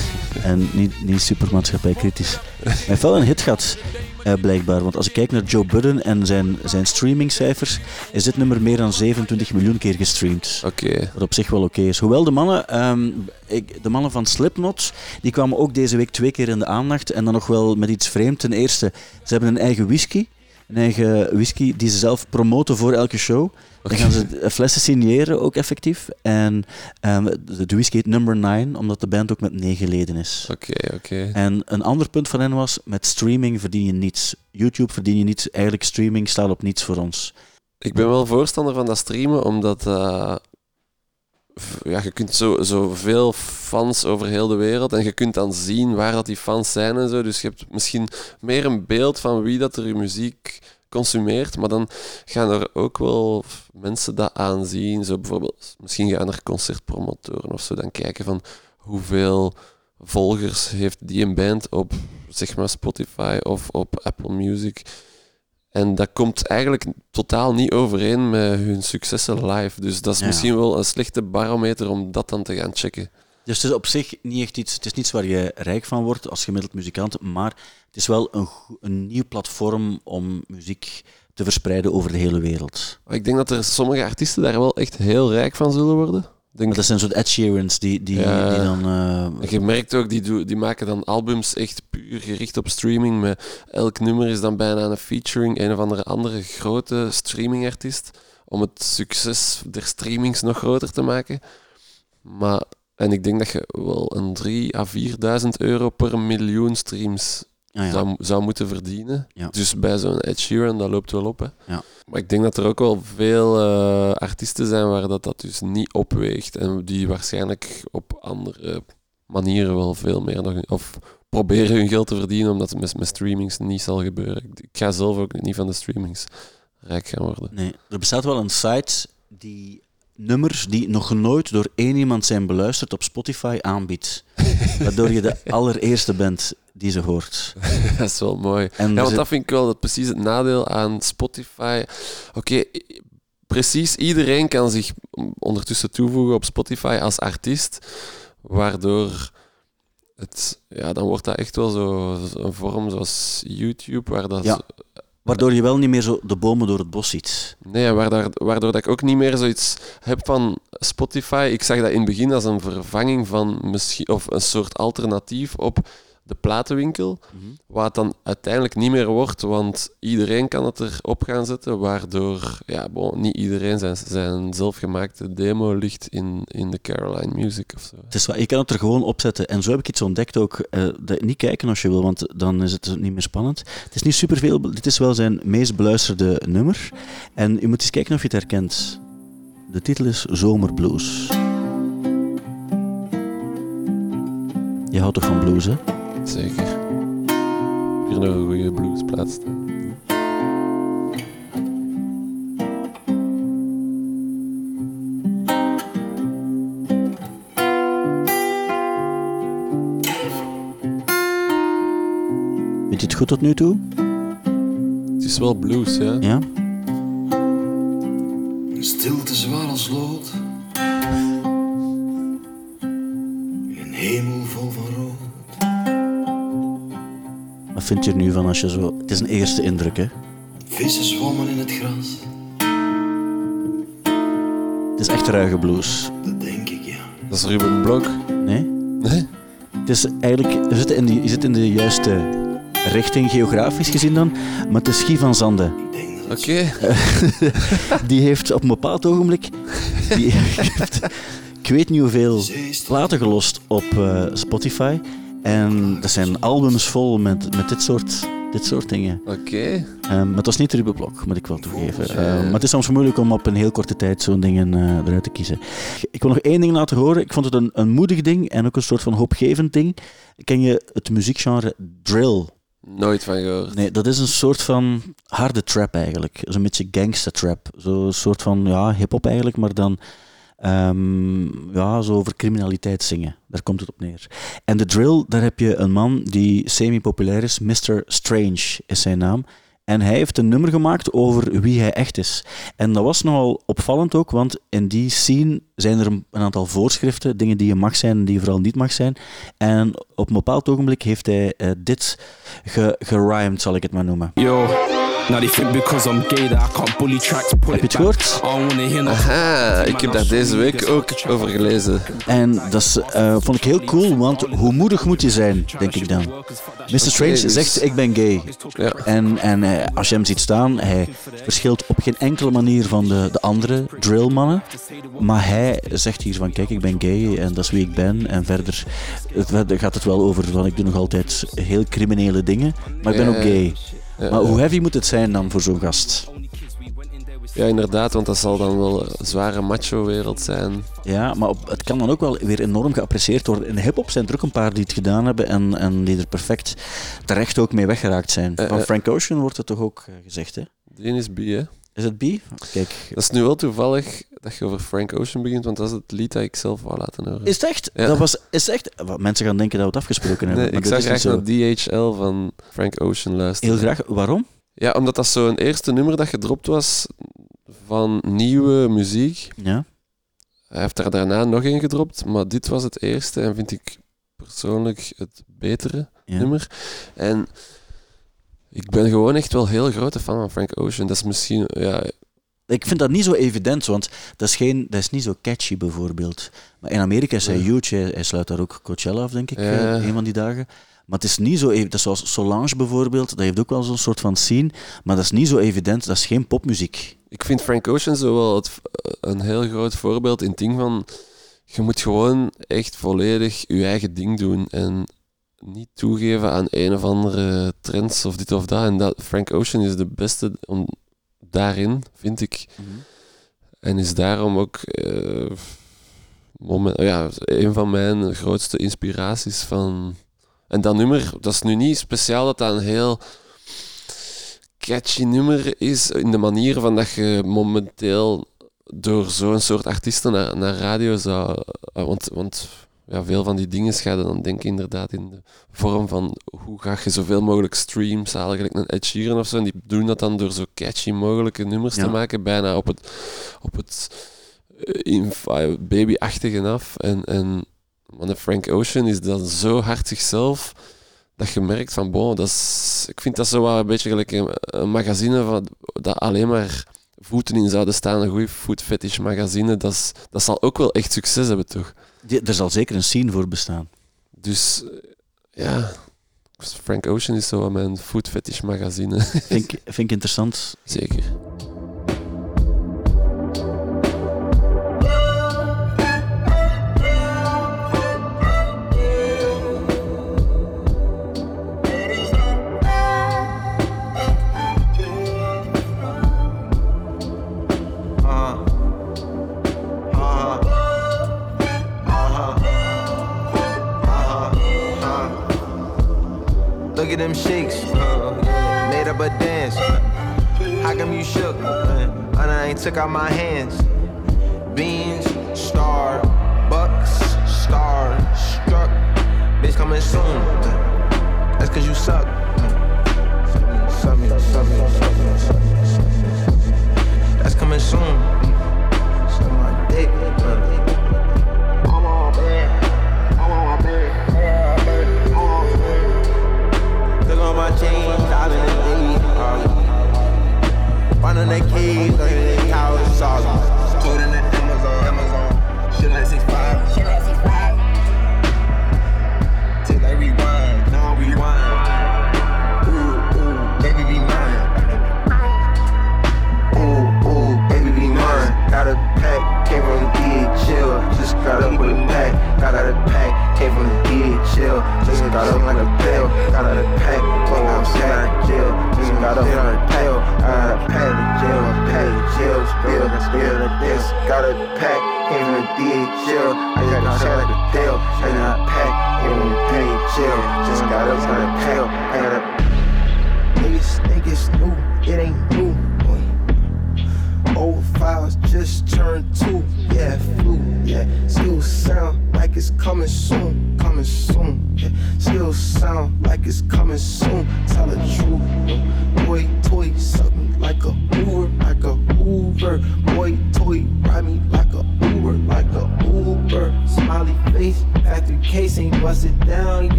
en niet, niet super maatschappijkritisch. Hij heeft wel een hit gehad. eh, blijkbaar. Want als ik kijk naar Joe Budden en zijn, zijn streamingcijfers, is dit nummer meer dan 27 miljoen keer gestreamd. Oké. Wat op zich wel oké is. Hoewel de mannen, ehm, ik, de mannen van Slipknot, die kwamen ook deze week twee keer in de aandacht. En dan nog wel met iets vreemd. Ten eerste, ze hebben een eigen whisky. Een eigen whisky die ze zelf promoten voor elke show. Dan gaan ze *laughs* flessen signeren, ook effectief. En ehm, de, de whisky heet Number 9, omdat de band ook met negen leden is. Oké, oké. En een ander punt van hen was, met streaming verdien je niets. YouTube verdien je niets. Eigenlijk streaming staat op niets voor ons. Ik ben wel voorstander van dat streamen, omdat eh, ja, je kunt zo, zoveel fans over heel de wereld en je kunt dan zien waar dat die fans zijn en zo. Dus je hebt misschien meer een beeld van wie dat er muziek consumeert, maar dan gaan er ook wel mensen dat aanzien. Zo bijvoorbeeld, misschien gaan er concertpromotoren of zo dan kijken van hoeveel volgers heeft die een band op zeg maar Spotify of op Apple Music. En dat komt eigenlijk totaal niet overeen met hun successen live. Dus dat is Ja. misschien wel een slechte barometer om dat dan te gaan checken. Dus het is op zich niet echt iets, het is niets waar je rijk van wordt als gemiddeld muzikant, maar het is wel een, een nieuw platform om muziek te verspreiden over de hele wereld. Ik denk dat er sommige artiesten daar wel echt heel rijk van zullen worden. Denk dat zijn soort Ed Sheerans die, die, Ja. die dan... eh, je merkt ook, die, die maken dan albums echt puur gericht op streaming. Met elk nummer is dan bijna een featuring, een of andere, andere grote streamingartiest. Om het succes der streamings nog groter te maken. Maar, en ik denk dat je wel een 3 à 4.000 euro per miljoen streams ja. zou, zou moeten verdienen. Ja. Dus bij zo'n Ed Sheeran, dat loopt wel op. Hè. Ja. Maar ik denk dat er ook wel veel eh, artiesten zijn waar dat, dat dus niet opweegt. En die waarschijnlijk op andere manieren wel veel meer nog... Of proberen hun geld te verdienen, omdat het met, met streamings niet zal gebeuren. Ik, ik ga zelf ook niet van de streamings rijk gaan worden. Nee, er bestaat wel een site die nummers die nog nooit door één iemand zijn beluisterd op Spotify aanbiedt. *laughs* Waardoor je de allereerste bent die ze hoort. *laughs* dat is wel mooi. En Ja, want dat vind ik wel dat precies het nadeel aan Spotify. Oké, precies iedereen kan zich ondertussen toevoegen op Spotify als artiest, waardoor het, ja, dan wordt dat echt wel zo zo een vorm zoals YouTube, waar dat, Ja. Waardoor je wel niet meer zo de bomen door het bos ziet. nee, waardoor, waardoor dat ik ook niet meer zoiets heb van Spotify. Ik zag dat in het begin als een vervanging van misschien, of een soort alternatief op de platenwinkel. Wat het dan uiteindelijk niet meer wordt, want iedereen kan het erop gaan zetten, waardoor ja, bon, niet iedereen zijn, zijn zelfgemaakte demo ligt in, in de Caroline Music of zo. Het is waar, je kan het er gewoon opzetten. En zo heb ik iets ontdekt ook. eh, niet kijken als je wil, want dan is het niet meer spannend. Het is niet superveel. Dit is wel zijn meest beluisterde nummer. En je moet eens kijken of je het herkent. De titel is Zomerblues. Je houdt toch van blues, hè? Zeker. Hier nog een goede bluesplaats staan. Vind je het goed tot nu toe? Het is wel blues, ja. Ja? Stilte zwaar als lood. Vind je er nu van als je zo... Het is een eerste indruk, hè? Vissen zwommen in het gras. Het is echt ruige blues. Dat denk ik, ja. Dat is Ruben Blok. Nee? Nee? Het is eigenlijk... Je zit in, je zit in de juiste richting, geografisch gezien dan. Maar het is Guy van Zande. Oké. *laughs* Die heeft op een bepaald ogenblik... Die *laughs* heeft, ik weet niet hoeveel platen gelost op eh, Spotify. En dat zijn albums vol met, met dit, soort, dit soort dingen. Oké. Ehm, maar het was niet Ruben Blok, moet ik wel toegeven. Ehm, maar het is soms moeilijk om op een heel korte tijd zo'n dingen eh, eruit te kiezen. Ik wil nog één ding laten horen. Ik vond het een, een moedig ding en ook een soort van hoopgevend ding. Ken je het muziekgenre drill? Nooit van gehoord. Nee, dat is een soort van harde trap eigenlijk. Zo'n beetje gangster trap. Zo'n soort van ja, hip-hop eigenlijk, maar dan ehm, ja, zo over criminaliteit zingen. Daar komt het op neer. En de drill, daar heb je een man die semi-populair is. Mr. Strange is zijn naam. En hij heeft een nummer gemaakt over wie hij echt is. En dat was nogal opvallend ook, want in die scene zijn er een aantal voorschriften, dingen die je mag zijn en die je vooral niet mag zijn. En op een bepaald ogenblik heeft hij eh, dit ge gerhymed, zal ik het maar noemen. Yo, now they think because I'm gay that I can't bully tracks. Pull Heb je het gehoord? Aha, ik heb daar deze week ook over gelezen. En dat is, eh, vond ik heel cool, want hoe moedig moet je zijn, denk ik dan. Mr. Strange dus- zegt, ik ben gay. Ja. En, en eh, als je hem ziet staan, hij verschilt op geen enkele manier van de, de andere drillmannen. Maar hij zegt hier van, kijk, ik ben gay en dat is wie ik ben. En verder, het, verder gaat het wel over van, ik doe nog altijd heel criminele dingen, maar ik ben Ja, ook gay. Maar hoe heavy moet het zijn dan voor zo'n gast? Ja, inderdaad, want dat zal dan wel een zware macho-wereld zijn. Ja, maar op- het kan dan ook wel weer enorm geapprecieerd worden. In hip-hop zijn er ook een paar die het gedaan hebben en, en die er perfect terecht ook mee weggeraakt zijn. Eh, Van eh. Frank Ocean wordt het toch ook eh, gezegd, hè? Die is B, hè. Is het B? Kijk. Dat is nu wel toevallig dat je over Frank Ocean begint, want dat is het lied dat ik zelf wou laten horen. Is het echt? Ja. Dat was, is het echt? Wat, Mensen gaan denken dat we het afgesproken hebben. Nee, maar ik zou graag naar DHL van Frank Ocean luisteren. Heel graag. Waarom? Ja, omdat dat zo'n eerste nummer dat gedropt was van nieuwe muziek. Ja. Hij heeft daar daarna nog één gedropt, maar dit was het eerste en vind ik persoonlijk het betere Ja. nummer. En ik ben gewoon echt wel heel grote fan van Frank Ocean. Dat is misschien, ja, Ik vind dat niet zo evident, want dat is, geen, dat is niet zo catchy bijvoorbeeld. Maar in Amerika is hij huge. Hij, hij sluit daar ook Coachella af, denk ik, Ja. eh, een van die dagen. Maar het is niet zo evident. Zoals Solange bijvoorbeeld, dat heeft ook wel zo'n soort van scene. Maar dat is niet zo evident. Dat is geen popmuziek. ik vind Frank Ocean zo wel het, een heel groot voorbeeld in het ding van je moet gewoon echt volledig je eigen ding doen en niet toegeven aan een of andere trends of dit of dat. En dat, Frank Ocean is de beste om, daarin, vind ik. En is daarom ook eh, moment, ja, een van mijn grootste inspiraties van. En dat nummer, dat is nu niet speciaal dat dat een heel catchy nummer is in de manier van dat je momenteel door zo'n soort artiesten naar, naar radio zou. Want, want ja, veel van die dingen ga je dan denken inderdaad in de vorm van hoe ga je zoveel mogelijk streams halen, gelijk een Ed Sheeran of zo. En die doen dat dan door zo catchy mogelijke nummers Ja. te maken, bijna op het, op het eh, eh, babyachtige af. En, en de Frank Ocean is dan zo hard zichzelf dat je merkt van, bon, dat is, ik vind dat zo wel een beetje gelijk een, een magazine van, dat alleen maar voeten in zouden staan, een goede food fetish magazine, dat, is, dat zal ook wel echt succes hebben, toch? Die- er zal zeker een scene voor bestaan. Dus eh, ja, Frank Ocean is zo wel mijn food fetish magazine. Vind ik interessant. Zeker.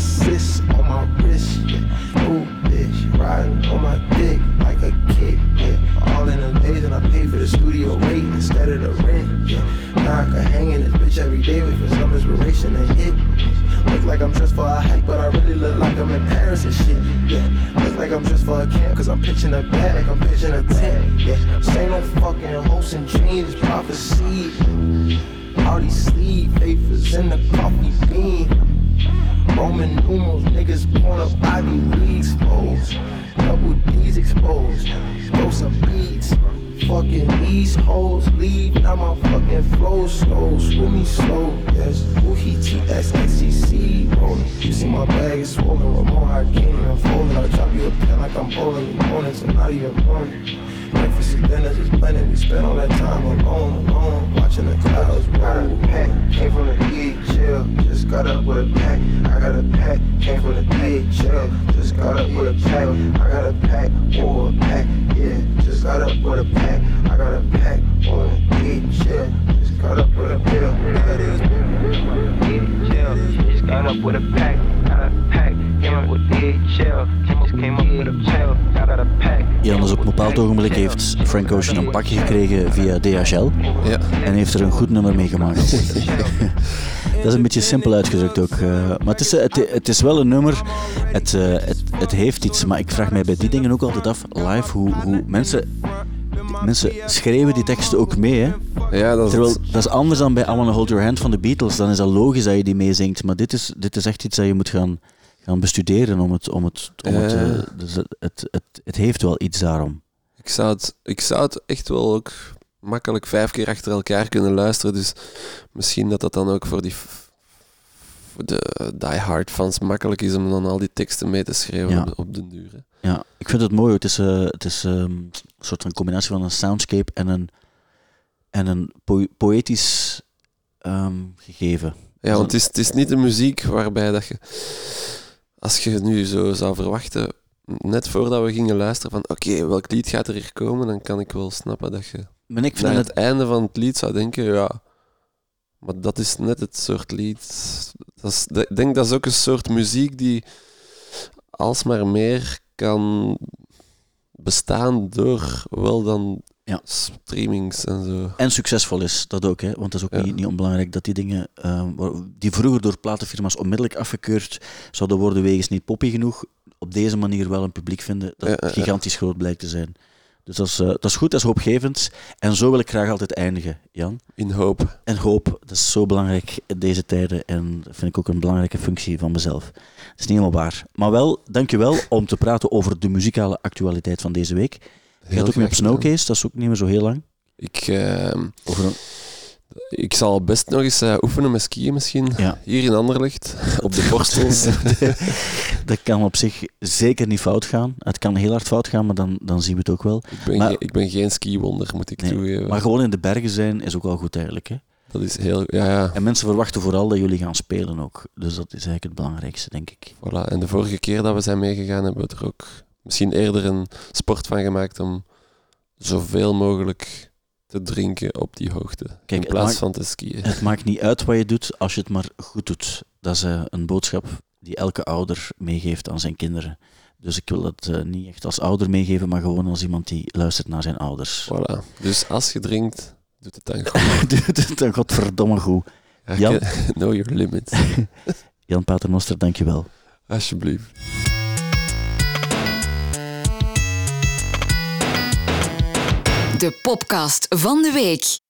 Sitting on my wrist. Yeah. New bitch riding on my dick like a kid. Yeah. All in a days, and I pay for the studio rate instead of the rent. Yeah. Now I can hang in this bitch every day for some inspiration to hit. Look like I'm dressed for a hike, but I really look like I'm in Paris and shit. Yeah, look like I'm dressed for a camp, cause I'm pitching a bag, I'm pitching a tent. Yeah, say no fucking hopes and dreams, prophecy. All these sleeve papers in the coffee bean. Roman numerals, niggas born up Ivy Leagues, exposed. Double D's exposed. Throw some beats. Fucking these hoes leave, now my fucking flow slow. Screw me slow, yes. Ooh, he T-S-X-E-C rolling. You see my bag is swollen with more I can't even fold it. I drop you a pen like I'm bowling. You morning, so now you're morning. Breakfast and dinner just blending. We spend all that time alone, alone, watching the clouds roll. Pack came from the DHL, just got up with a pack. I got a pack, came from the DHL, just got up with a pack. I got a pack, or a pack, yeah, just got up with a pack. I got a pack on the DHL, just got up with a pill. That is DHL, just got up with a pack. Got a pack, came up with DHL, just came up with a pack. Got a pack. Jan, dus op een bepaald ogenblik heeft Frank Ocean een pakje gekregen via DHL. Ja. En heeft er een goed nummer mee gemaakt. *laughs* Dat is een beetje simpel uitgedrukt ook. eh, maar het is, eh, het, het is wel een nummer. Het, eh, het, het heeft iets. Maar ik vraag mij bij die dingen ook altijd af, live, hoe, hoe mensen, mensen schreeuwen die teksten ook mee. Hè? Ja, dat is, Terwijl, dat is anders dan bij I Wanna Hold Your Hand van de Beatles. Dan is dat logisch dat je die meezingt. Maar dit is, dit is echt iets dat je moet gaan, gaan bestuderen om het... Om het, om het, eh, dus het, het, het, het heeft wel iets daarom. ik, zou het, ik zou het echt wel ook makkelijk vijf keer achter elkaar kunnen luisteren. Dus misschien dat dat dan ook voor die voor de die-hard fans makkelijk is om dan al die teksten mee te schrijven Ja. op, de- op den duur. hè. Ja, ik vind het mooi. Het is, eh, het is ehm, een soort van combinatie van een soundscape en een, en een po- poëtisch ehm, gegeven. Ja, want het is, het is niet de muziek waarbij dat je, als je nu zo zou verwachten, net voordat we gingen luisteren van oké, welk lied gaat er hier komen, dan kan ik wel snappen dat je Maar ik vind het, het einde van het lied zou denken, ja, maar dat is net het soort lied. Dat is, ik denk dat is ook een soort muziek die alsmaar meer kan bestaan door wel dan Ja. streamings en zo. en succesvol is, dat ook. Hè? Want het is ook Ja. niet, niet onbelangrijk dat die dingen, ehm, die vroeger door platenfirma's onmiddellijk afgekeurd zouden worden wegens niet poppy genoeg, op deze manier wel een publiek vinden dat ja. gigantisch groot blijkt te zijn. Dus dat is, eh, dat is goed, dat is hoopgevend. En zo wil ik graag altijd eindigen, Jan. In hoop. En hoop, dat is zo belangrijk in deze tijden. En dat vind ik ook een belangrijke functie van mezelf. Dat is niet helemaal waar. Maar wel, dankjewel om te praten over de muzikale actualiteit van deze week. Je gaat ook mee op. Snowcase, dat is ook niet meer zo heel lang. Ik, ehm, Over een- ik zal best nog eens eh, oefenen met skiën misschien. Ja. Hier in Anderlecht, *laughs* op de borstels. *laughs* dat kan op zich zeker niet fout gaan. Het kan heel hard fout gaan, maar dan, dan zien we het ook wel. ik, ben Maar- ik ben geen skiwonder, moet ik Nee, toegeven. Maar gewoon in de bergen zijn is ook wel goed eigenlijk. Hè? Dat is heel... Ja, ja. En mensen verwachten vooral dat jullie gaan spelen ook. Dus dat is eigenlijk het belangrijkste, denk ik. Voilà. En de vorige keer dat we zijn meegegaan, hebben we er ook misschien eerder een sport van gemaakt om zoveel mogelijk te drinken op die hoogte. in plaats maakt- van te skiën. Het maakt niet uit wat je doet als je het maar goed doet. Dat is eh, een boodschap die elke ouder meegeeft aan zijn kinderen. Dus ik wil dat eh, niet echt als ouder meegeven, maar gewoon als iemand die luistert naar zijn ouders. Voilà. Dus als je drinkt, doet het dan *laughs* goed. Doe het dan godverdomme goed. Ja, Jan? *laughs* Know your limits. *laughs* Jan Paternoster, dankjewel. Alsjeblieft. De podcast van de week.